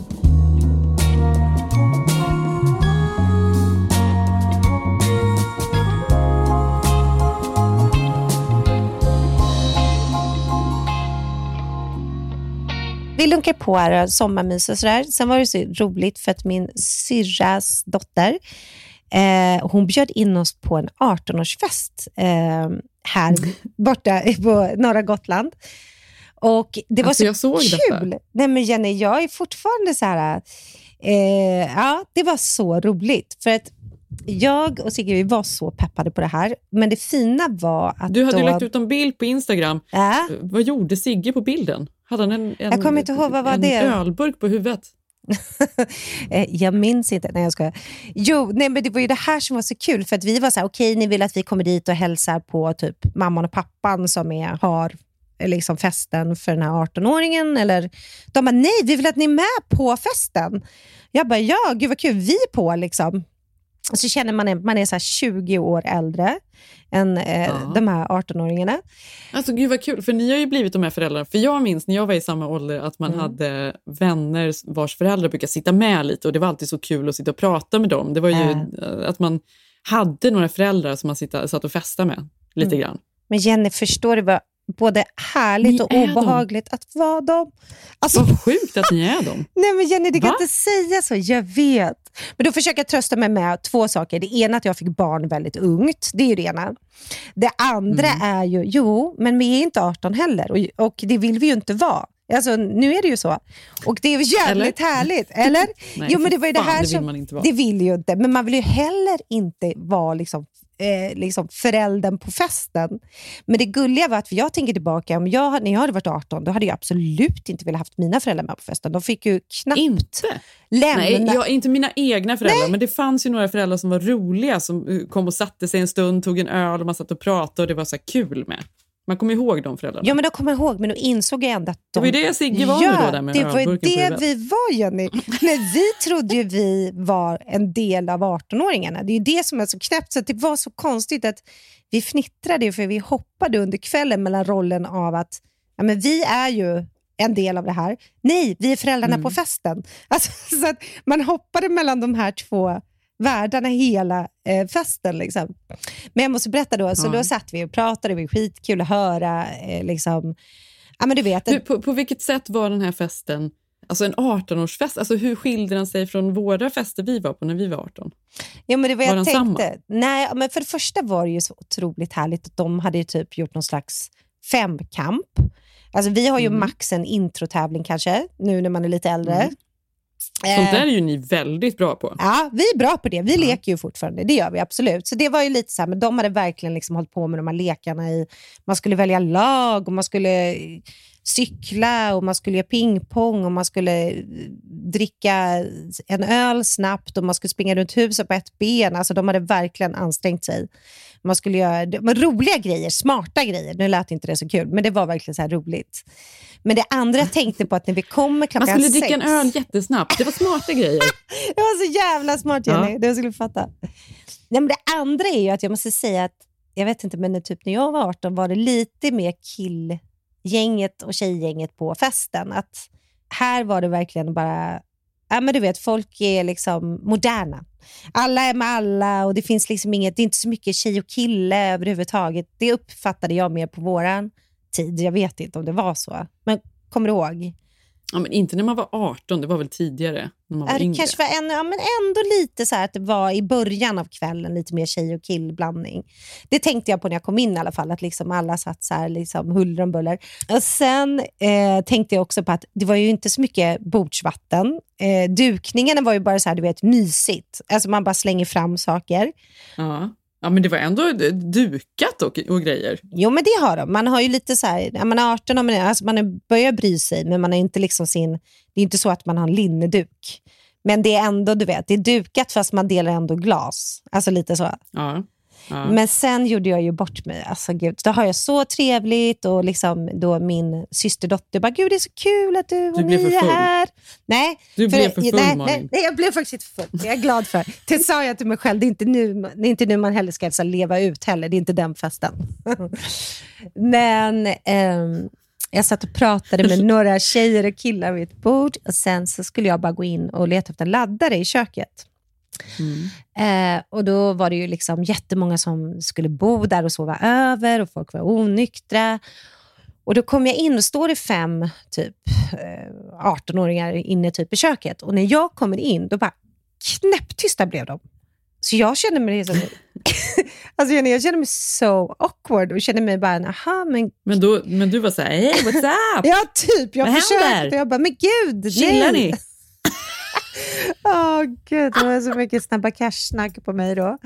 Vi lunkar på här, och sommarmys och sådär. Sen var det så roligt för att min syrras dotter, eh, hon bjöd in oss på en 18-årsfest eh, här borta på norra Gotland. Och det var Alltså, så jag såg kul. detta. Nej, men Jenny, jag är fortfarande så här... Eh, ja, det var så roligt. För att jag och Sigge vi var så peppade på det här. Men det fina var att Du hade då... lagt ut en bild på Instagram. Eh, Vad gjorde Sigge på bilden? Hade han en, en, Jag kommer inte ihåg, vad var en det? ölburk på huvudet? Eh, jag minns inte. Nej, jag skojar. Jo, nej, men det var ju det här som var så kul. För att vi var så här, okej, ni vill att vi kommer dit och hälsar på typ mamman och pappan som är, har eh, liksom festen för den här 18-åringen. Eller, de bara, nej, vi vill att ni är med på festen. Jag bara, ja, gud vad kul, vi är på liksom. Så känner man att man är så här 20 år äldre än eh, Ja. de här 18-åringarna. Alltså gud vad kul, för ni har ju blivit de här föräldrarna. För jag minns när jag var i samma ålder att man Mm. hade vänner vars föräldrar brukar sitta med lite och det var alltid så kul att sitta och prata med dem. Det var ju Äh. att man hade några föräldrar som man sitta, satt och festade med lite Mm. grann. Men Jenny, förstår du vad både härligt Ni och är dem. obehagligt att vara dem? Alltså, Vad sjukt att ni är dem. Nej men Jenny, du kan Va? inte säga så. Jag vet. Men då försöker jag trösta mig med två saker. Det ena är att jag fick barn väldigt ungt. Det är ju det ena. Det andra Mm. är ju, jo, men vi är inte 18 heller och, och det vill vi ju inte vara. Alltså, nu är det ju så. Och det är jävligt härligt, eller? Nej, jo, men det var ju det här det vill som... man inte vara. Det vill ju inte, men man vill ju heller inte vara liksom, eh, liksom föräldern på festen. Men det gulliga var att, för jag tänker tillbaka, om jag, när jag hade varit 18, då hade jag absolut inte velat haft mina föräldrar med på festen. De fick ju knappt Inte? lämna... Nej, jag, inte mina egna föräldrar, men det fanns ju några föräldrar som var roliga som eh, kom och satte sig en stund, tog en öl och man satt och pratade och det var så kul med. Man kommer ihåg de föräldrarna. Ja, men då kommer ihåg, men då insåg jag ändå att de... Det var ju det Sigge var ja, nu då, där med det var ju det vi var, Jenny. Men vi trodde ju vi var en del av 18-åringarna. Det är ju det som är så knäppt, så det var så konstigt att vi fnittrade, för vi hoppade under kvällen mellan rollen av att ja, men vi är ju en del av det här. Nej, vi är föräldrarna Mm. på festen. Alltså, så att man hoppade mellan de här två världarna hela eh, festen. Liksom. Men jag måste berätta då, så Ja. då satt vi och pratade, det var skitkul att höra. Eh, liksom, ja, men du vet, Du, på, på vilket sätt var den här festen Alltså en 18-årsfest, alltså hur skilde den sig från våra fester vi var på när vi var 18? Ja, men det var Var jag den tänkte. samma? Nej, men för det första var det ju så otroligt härligt att de hade typ gjort någon slags femkamp. Alltså vi har ju Mm. max en introtävling kanske, nu när man är lite äldre. Mm. Eh, Sånt där är ju ni väldigt bra på. Ja, vi är bra på det. Vi leker ju fortfarande, det gör vi absolut. Så det var ju lite så här, men de hade verkligen liksom hållit på med de här lekarna i, man skulle välja lag och man skulle eh, cykla och man skulle göra pingpong och man skulle eh, dricka en öl snabbt och man skulle springa runt huset på ett ben. Alltså de hade verkligen ansträngt sig. Man skulle göra var roliga grejer, smarta grejer. Nu lät inte det så kul, men det var verkligen så här roligt. Men det andra jag tänkte på att när vi kommer klockan Man skulle dricka sex, en öl jättesnabbt. Det var smarta grejer. det var så jävla smart Jenny, Ja. det skulle du fatta. Nej, men det andra är ju att jag måste säga att, jag vet inte, men typ när jag var 18 var det lite mer gänget och tjejgänget på festen. Att här var det verkligen bara, ja men du vet, folk är liksom moderna. Alla är med alla och det finns liksom inget, det är inte så mycket tjej och kille överhuvudtaget. Det uppfattade jag mer på våran tid. Jag vet inte om det var så. Men kommer du ihåg? Ja, men inte när man var 18, det var väl tidigare? När man var Ja, det yngre. kanske var en, ja, men ändå lite så att det var i början av kvällen lite mer tjej och killblandning. Det tänkte jag på när jag kom in i alla fall, att liksom alla satt så här liksom huller om buller. Och sen eh, tänkte jag också på att det var ju inte så mycket bordsvatten. Eh, dukningen var ju bara så här, du vet, mysigt. Alltså man bara slänger fram saker. Ja. Ja, men det var ändå d- dukat och, och grejer. Jo, men det har de. Man har ju lite så här, när man är 18, och man, är- alltså man börjar bry sig, men man är inte liksom sin, det är inte så att man har en linneduk. Men det är ändå, du vet, det är dukat fast man delar ändå glas. Alltså lite så. Ja. Ja. Men sen gjorde jag ju bort mig. Alltså, gud, då har jag så trevligt och liksom då min systerdotter bara, gud det är så kul att du och Du ni för är här. Nej, Du blev för full, nej, nej, nej, jag blev faktiskt inte full. Det är jag glad för. Det sa jag till mig själv. Det är inte nu, det är inte nu man heller ska så, här leva ut heller. Det är inte den festen. Men ehm, jag satt och pratade med några tjejer och killar vid ett bord och sen så skulle jag bara gå in och leta efter en laddare i köket. Mm. Eh, och Då var det ju liksom jättemånga som skulle bo där och sova över och folk var onyktra. Och Då kom jag in och står det fem typ eh, 18-åringar inne typ i köket. Och när jag kommer in, då bara knäpptysta blev de. Så jag kände mig som... alltså Jenny, jag kände mig så awkward och kände mig bara, aha, men... Men, då, men du var så här, hey what's up? Ja, typ. Jag Vad försökte händer? jag bara, men gud, Chillar nej. ni? Åh gud, det var så mycket Snabba Cash-snack på mig då.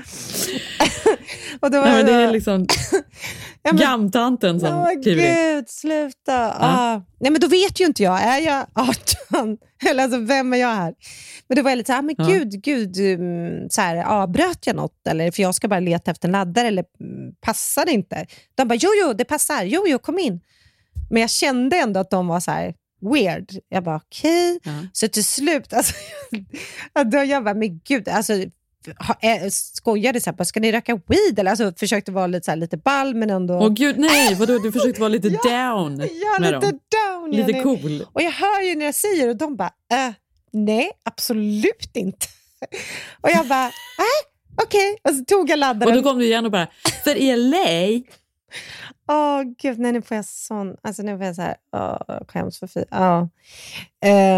och då var Nej, det är liksom Ja, gamtanten som kliver in. gud, sluta. Ah. Nej, men då vet ju inte jag. Är jag 18? Eller alltså, vem är jag här? Men då var jag lite så här, ah, men Ja. gud, gud um, så här, avbröt jag något? Eller, för jag ska bara leta efter en laddare, eller mm, passar det inte? De bara, jo, jo, det passar. Jo, jo, kom in. Men jag kände ändå att de var så här weird. Jag bara okej. Ja. Så till slut, alltså, jag bara, men gud, alltså, ha, eh, skojade så här, bara, ska ni röka weed? Eller, alltså, försökte vara lite, så här, lite ball men ändå... Åh gud, nej! Vadå, du försökte vara lite Ja, down ja, lite dem? down. Lite Jenny. cool. Och jag hör ju när jag säger och de bara, äh, nej, absolut inte. och jag bara, äh, okej. Och så tog jag Och laddaren. då kom du igen och bara, för LA? Åh gud, nej, nu får jag sån... Alltså nu får jag så här, åh, skäms för fy. Oh.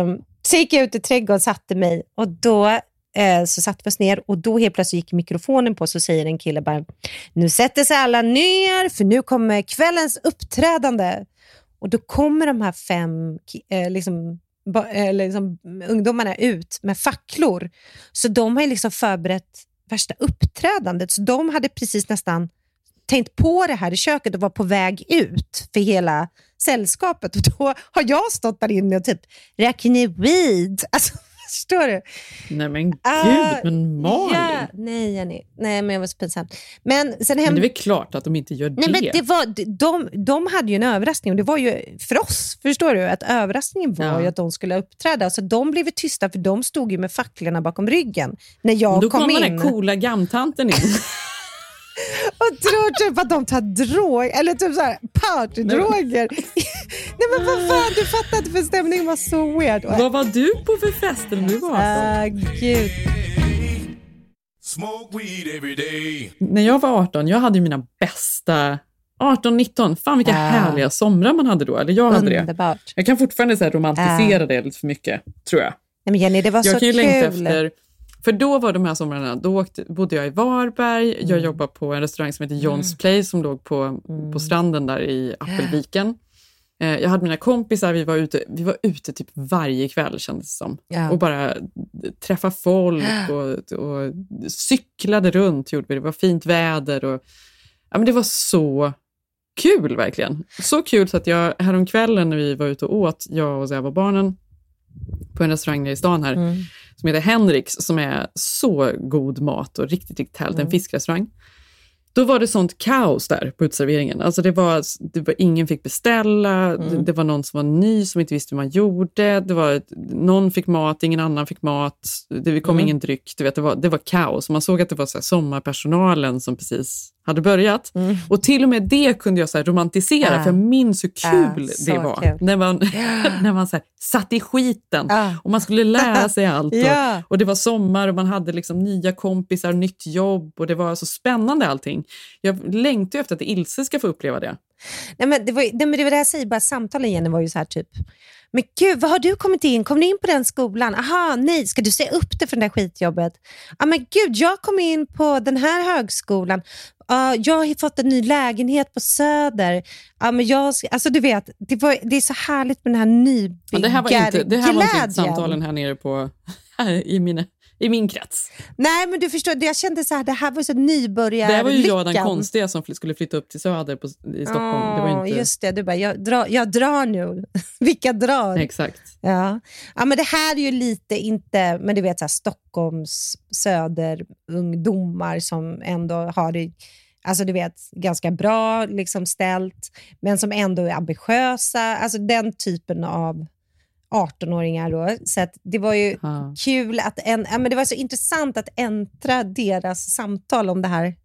Um, så gick jag ut i trädgården och satte mig och då eh, så satte vi oss ner och då helt plötsligt gick mikrofonen på så säger en kille bara, nu sätter sig alla ner för nu kommer kvällens uppträdande. Och då kommer de här fem eh, liksom, ba, eh, liksom, ungdomarna ut med facklor. Så de har liksom förberett värsta uppträdandet. Så de hade precis nästan tänkt på det här i köket och var på väg ut för hela sällskapet. Och då har jag stått där inne och typ räknat weed. Alltså, förstår du? Nej men gud, Ah, men Malin. Ja, nej, Jenny. Nej, men jag var så pinsam. Men sen Men hem... det är väl klart att de inte gör Nej, det. men det var, de, de hade ju en överraskning och det var ju för oss, förstår du? Att överraskningen var Ja. ju att de skulle uppträda. Så de blev tysta för de stod ju med facklorna bakom ryggen när jag Då kom in. den där coola gamtanten in. och tror typ att de tar drog, eller typ så här partydroger. Nej men vad fan, du fattar inte för stämningen var så weird. Vad var du på för fest när du var 18? Ah, gud. Smoke weed every day. När jag var 18, jag hade ju mina bästa 18-19. Fan vilka Ja. härliga somrar man hade då. Eller jag hade det. Underbart. Jag kan fortfarande så här romantisera det lite för mycket, tror jag. Nej, men Jenny, det var jag så kan ju kul. längta efter... För då var de här somrarna, då åkte, bodde jag i Varberg, jag Mm. jobbade på en restaurang som heter John's Place som låg på, Mm. på stranden där i Appelviken. Eh, Jag hade mina kompisar, vi var ute, vi var ute typ varje kväll kändes det som. Ja. Och bara träffa folk och, och cyklade runt gjorde vi. Det var fint väder och ja, men det var så kul verkligen. Så kul så att jag häromkvällen när vi var ute och åt, jag och Zev och barnen, på en restaurang nere i stan här, Mm. Som heter Henriks, som är så god mat och riktigt, riktigt härligt. Mm. En fiskrestaurang. Då var det sånt kaos där på utserveringen. Alltså det var, det var, ingen fick beställa, Mm. det, det var någon som var ny som inte visste hur man gjorde. Det var, någon fick mat, ingen annan fick mat. Det kom Mm. ingen dryck. Du vet, det, var, det var kaos. Man såg att det var så sommarpersonalen som precis hade börjat. Mm. Och till och med det kunde jag så romantisera, Ja. för jag minns hur kul Ja, det var. kul. När man, när man så här, satt i skiten Ja. och man skulle lära sig allt. Och, och det var sommar och man hade liksom nya kompisar, nytt jobb och det var så spännande allting. Jag längtar efter att Ilse ska få uppleva det. Nej, men det, var, nej, men det var det jag säger, bara samtalen Jenny var ju så här typ, men gud, vad har du kommit in? Kom du in på den skolan? Aha, nej, ska du se upp det för det där skitjobbet? Ja, men gud, jag kom in på den här högskolan. Ja, jag har fått en ny lägenhet på Söder. Ja, men jag, alltså, du vet, det, var, det är så härligt med den här Men det här var inte, det här var inte nybyggarglädjen. samtalen här nere på, i, mina, i min krets. Nej, men du förstår, jag kände så här, det här var så nybörjar Det här var ju jag den konstiga som skulle flytta upp till Söder på, i Stockholm. det var inte... Just det, du bara, jag drar, jag drar nu. Vilka drar? Exakt. Ja. ja, men det här är ju lite inte, men du vet så här, Stockholms söderungdomar som ändå har det alltså du vet, ganska bra liksom ställt, men som ändå är ambitiösa. Alltså den typen av 18-åringar. Då. Så det var ju Ja. kul att en, ja, men det var så intressant att äntra deras samtal om det här.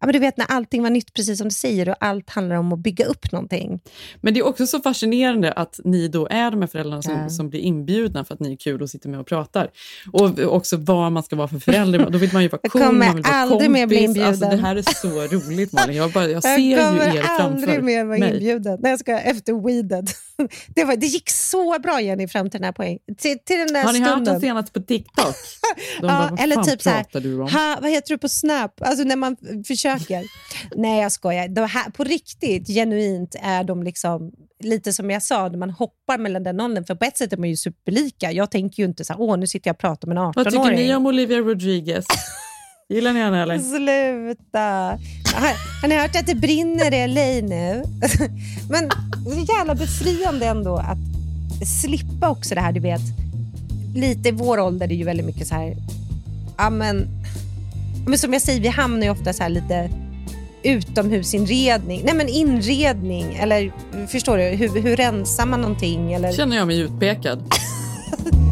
Ja, men du vet när allting var nytt, precis som du säger, och allt handlar om att bygga upp någonting. Men det är också så fascinerande att ni då är de här föräldrarna som, Ja. som blir inbjudna för att ni är kul och sitter med och pratar. Och också vad man ska vara för förälder. Då vill man ju vara Jag cool, kommer man vill vara aldrig kompis. mer bli inbjuden. Alltså, det här är så roligt Malin. Jag, bara, jag ser Jag ju kommer er framför aldrig mer vara mig. inbjuden när jag ska efter weedet. Det, var, det gick så bra Jenny fram till den här poängen. Till, till den där Har ni hört stunden. den senaste på TikTok? De Ja, bara, vad eller typ så här, ha, vad heter du på Snap? Alltså när man försöker. Nej, jag skojar. De här, på riktigt, genuint är de liksom lite som jag sa, när man hoppar mellan den åldern. För på ett sätt är man ju superlika. Jag tänker ju inte så här, åh nu sitter jag och pratar med en 18-åring. Vad tycker ni om Olivia Rodriguez? Gillar ni henne eller? Sluta! Har, ni hört att det brinner i LA nu? Men det är jävla befriande ändå att slippa också det här, du vet. Lite i vår ålder är det ju väldigt mycket så här, ja men, men som jag säger, vi hamnar ju ofta så här lite utomhusinredning. Nej men inredning eller förstår du, hur, hur rensar man någonting? Eller... Känner jag mig utpekad.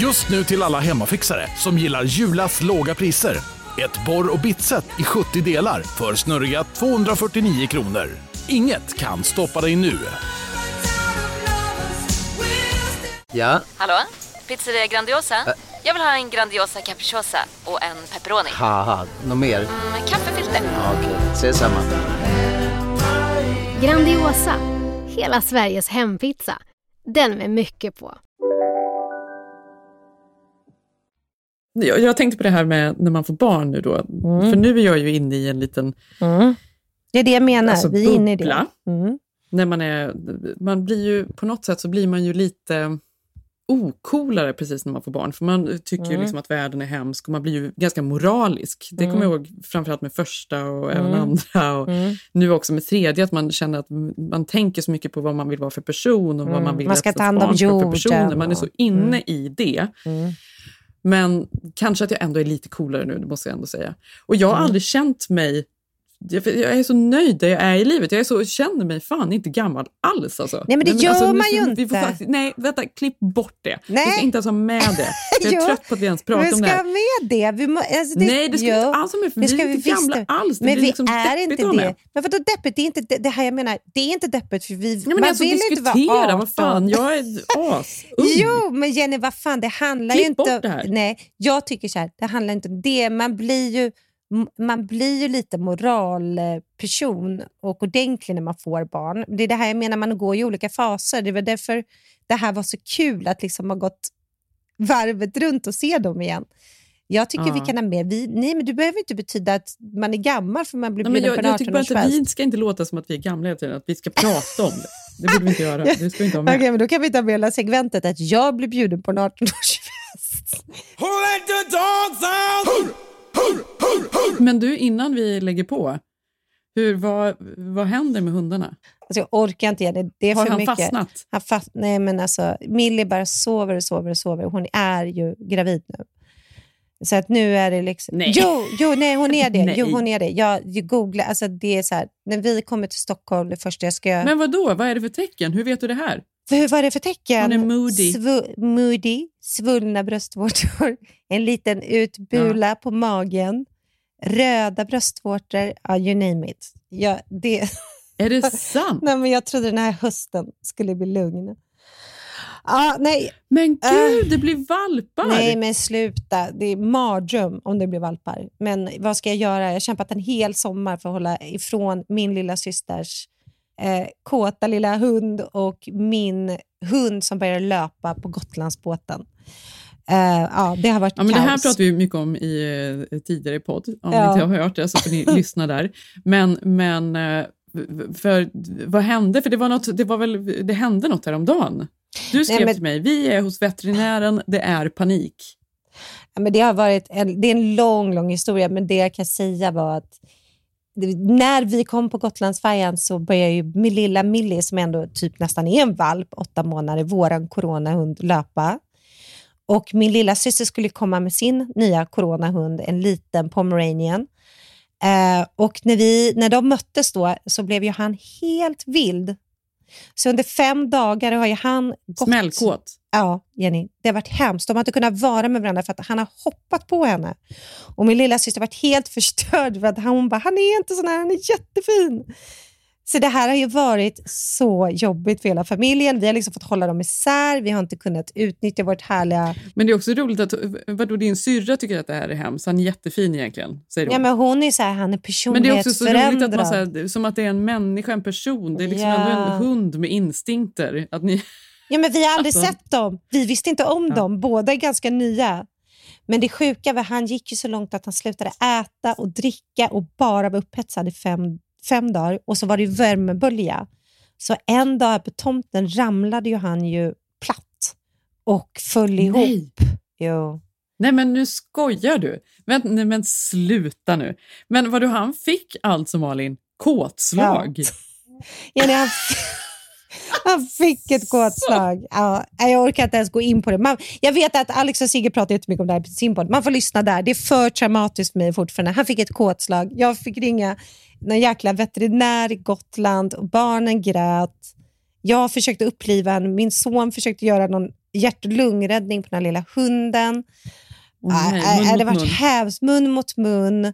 Just nu till alla hemmafixare som gillar Julas låga priser. Ett borr och bitset i 70 delar för snurriga 249 kronor. Inget kan stoppa dig nu. Ja, Hallå? Pizzeria Grandiosa? Jag vill ha en Grandiosa capriciosa och en pepperoni. haha, något mer? Med kaffefilter. Ja, Okej, ses samma. Grandiosa, hela Sveriges hempizza. Den med mycket på. Jag, jag tänkte på det här med när man får barn nu då. Mm. För nu är jag ju inne i en liten Det är det jag menar, alltså, vi är inne i det. Mm. När man är, man blir ju, på något sätt så blir man ju lite ocoolare precis när man får barn. För man tycker ju Mm. liksom att världen är hemsk och man blir ju ganska moralisk. Det Mm. kommer jag ihåg framförallt med första och även Mm. andra. Och Mm. Nu också med tredje, att man känner att man tänker så mycket på vad man vill vara för person och vad Mm. man vill Man ska att ta hand om barn ska vara för personer. Man är så inne Mm. i det. Men kanske att jag ändå är lite coolare nu, det måste jag ändå säga. Och jag har Mm. aldrig känt mig... Jag jag är så nöjd där jag är i livet. Jag är så, känner mig fan inte gammal alls. Alltså. Nej, men det gör nu man ska- ju vi får inte. faktiskt- nej, vänta, klipp bort det. Nej. Vi ska inte ens ha med det. Jag är Jo, trött på att vi ens pratar vi om det ska här. ha med det. Vi må, alltså det Nej, det ska vi inte alls med, för det vi är ska inte gamla visst- alls. Det Men vi liksom är inte det. Men vadå deppigt? Det är inte det, det här jag menar. Det är inte deppigt för vi, Ja, men man alltså, vill inte vara 18. diskutera, vad fan, jag är as Jo, men Jenny, vad fan, det handlar Klipp ju inte... bort det här. Nej, jag tycker så här, det handlar inte om det. Man blir ju, man blir ju lite moralperson och ordentlig när man får barn. Det är det här jag menar, man går i olika faser. Det var därför det här var så kul att liksom ha gått varvet runt och se dem igen. Jag tycker Ja. vi kan ha med... Vi, nej, men det behöver inte betyda att man är gammal för man blir Nej, bjuden på en jag tycker bara inte, 18-årsfest. vi ska inte låta som att vi är gamla hela tiden, att vi ska prata om det. Det borde vi inte göra. Det ska vi inte ha med. Okej, men då kan vi ta med hela segmentet att jag blir bjuden på en 18-årsfest. Men du, innan vi lägger på, hur, vad, vad händer med hundarna? Alltså jag orkar inte igen. Det, det är Har för han mycket. fastnat? Han fast, nej, men alltså, Millie bara sover och sover och sover. Hon är ju gravid nu. Så att nu är det liksom... Nej. Jo, jo, nej, hon är det. Nej. Jo, hon är det. Jag, jag googlar, alltså det är så här, när vi kommer till Stockholm, det första jag ska göra... Men vad då? Vad är det för tecken? Hur vet du det här? För vad är det för tecken? Hon är moody. Svu- moody, svullna bröstvårtor, en liten utbula på magen, röda bröstvårtor, ja, you name it. Ja, det... Är det sant? nej, men jag trodde den här hösten skulle bli lugn. Ja, nej. Men Äh. gud, det blir valpar! Nej, men sluta. Det är mardröm om det blir valpar. Men vad ska jag göra? Jag har kämpat en hel sommar för att hålla ifrån min lilla systers eh, kåta lilla hund och min hund som börjar löpa på Gotlandsbåten. Eh, ja, det har varit Ja, men det här kaos. pratar vi mycket om i eh, tidigare podd. Om Ja. ni inte har hört det så får ni lyssna där. Men, men eh, för, vad hände? För det, var något, det, var väl, det hände något häromdagen. Du skrev men- till mig, vi är hos veterinären, det är panik. Ja, men det har varit en, det är en lång, lång historia, men det jag kan säga var att när vi kom på Gotlandsfärjan så började ju min lilla Millie, som ändå typ nästan är en valp, åtta månader, våran coronahund, löpa. Och min lilla syster skulle komma med sin nya coronahund, en liten pomeranian. Eh, och när, vi, när de möttes då så blev ju han helt vild. Så under fem dagar har ju han gått... Smällkåt. Ja, Jenny. Det har varit hemskt. De har inte kunnat vara med varandra för att han har hoppat på henne. Och min lilla syster har varit helt förstörd för att hon bara, han är inte sån här, han är jättefin. Så det här har ju varit så jobbigt för hela familjen. Vi har liksom fått hålla dem isär. Vi har inte kunnat utnyttja vårt härliga... Men det är också roligt att vadå, din syrra tycker att det här är hemskt. Han är jättefin egentligen, säger hon. Ja, men hon är så här, han är Men det är också så roligt att man, personlighetsförändrad. så här, som att det är en människa, en person. Det är liksom Ja. ändå en hund med instinkter. Att ni, Ja, men vi har aldrig Alltså- sett dem. Vi visste inte om dem. Båda är ganska nya. Men det sjuka var han gick ju så långt att han slutade äta och dricka och bara var upphetsad i fem, fem dagar. Och så var det värmebölja. Så en dag på tomten ramlade ju han ju platt och föll ihop. Jo. Nej men nu skojar du. Men, nej, men sluta nu. Men vad du han fick alltså Malin? Kåtslag? Ja, nej, han, han fick ett kåtslag. Ja, jag orkar inte ens gå in på det. Man, jag vet att Alex och Sigge pratar jättemycket om det här på sin podd. Man får lyssna där. Det är för traumatiskt för mig fortfarande. Han fick ett kåtslag. Jag fick ringa någon jäkla veterinär i Gotland och barnen grät. Jag försökte uppliva honom. Min son försökte göra någon hjärt och lungräddning på den här lilla hunden. Åh, nej, Äh, äh, det var hävs, mun mot mun.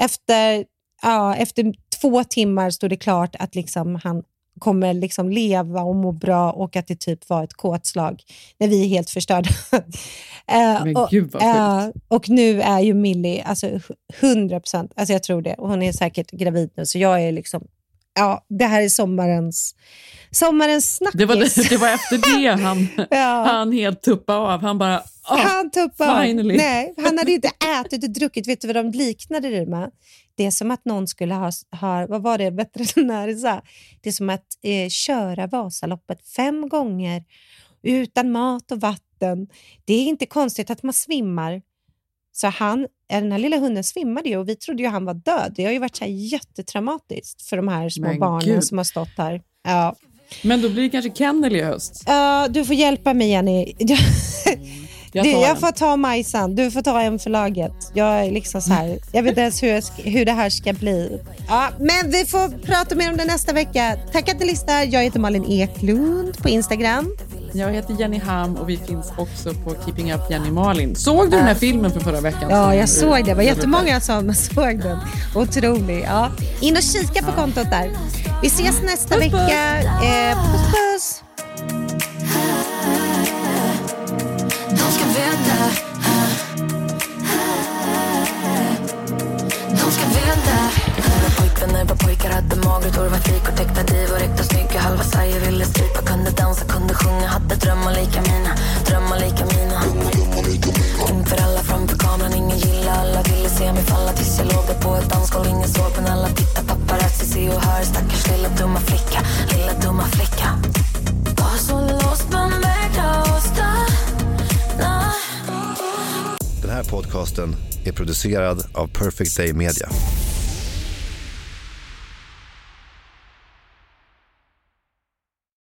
Efter, ja, efter två timmar stod det klart att liksom han kommer liksom leva och må bra och att det typ var ett kåtslag när vi är helt förstörda. Eh, Men och, gud vad eh, och nu är ju Millie alltså 100 procent, alltså jag tror det, och hon är säkert gravid nu, så jag är liksom, ja, det här är sommarens, sommarens snackis. Det var, det var efter det han, Ja. han helt tuppade av. Han bara, ah, han tuppade finally. Nej, han hade inte ätit och druckit. Vet du vad de liknade det med? Det är som att någon skulle ha, ha vad var det veterinären sa? Det är som att eh, köra Vasaloppet fem gånger utan mat och vatten. Det är inte konstigt att man svimmar. Så han, den här lilla hunden svimmade ju och vi trodde ju han var död. Det har ju varit så här jättetraumatiskt för de här små Men barnen gud. som har stått här. Ja. Men då blir det kanske kennel i höst. Ja, du får hjälpa mig Jenny. Jag du, jag får ta Majsan, du får ta en för laget. Jag är liksom så här, jag vet inte ens hur, jag hur det här ska bli. Ja, men vi får prata mer om det nästa vecka. Tack att du lyssnar. Jag heter Malin Eklund på Instagram. Jag heter Jenny Ham och vi finns också på Keeping Up Jenny Malin. Såg du den här filmen för förra veckan? Ja, jag såg det. Det var jättemånga som såg den. Otrolig. Ja. In och kika på kontot där. Vi ses nästa vecka. Eh, puss, puss. Pojkar, hade magert hår, var flikor, täckta divor, äkta snygga, halva Sverige ville strypa, kunde dansa, kunde sjunga, hade drömmar lika mina, drömmar lika mina. Inför alla framför kameran, ingen gilla, alla ville se mig falla tills jag låg där på ett dansgolv, ingen såg men alla titta paparazzi se och hör, stackars lilla dumma flicka, lilla dumma flicka. Var så lost men vägrade att stanna Den här podcasten är producerad av Perfect Day Media.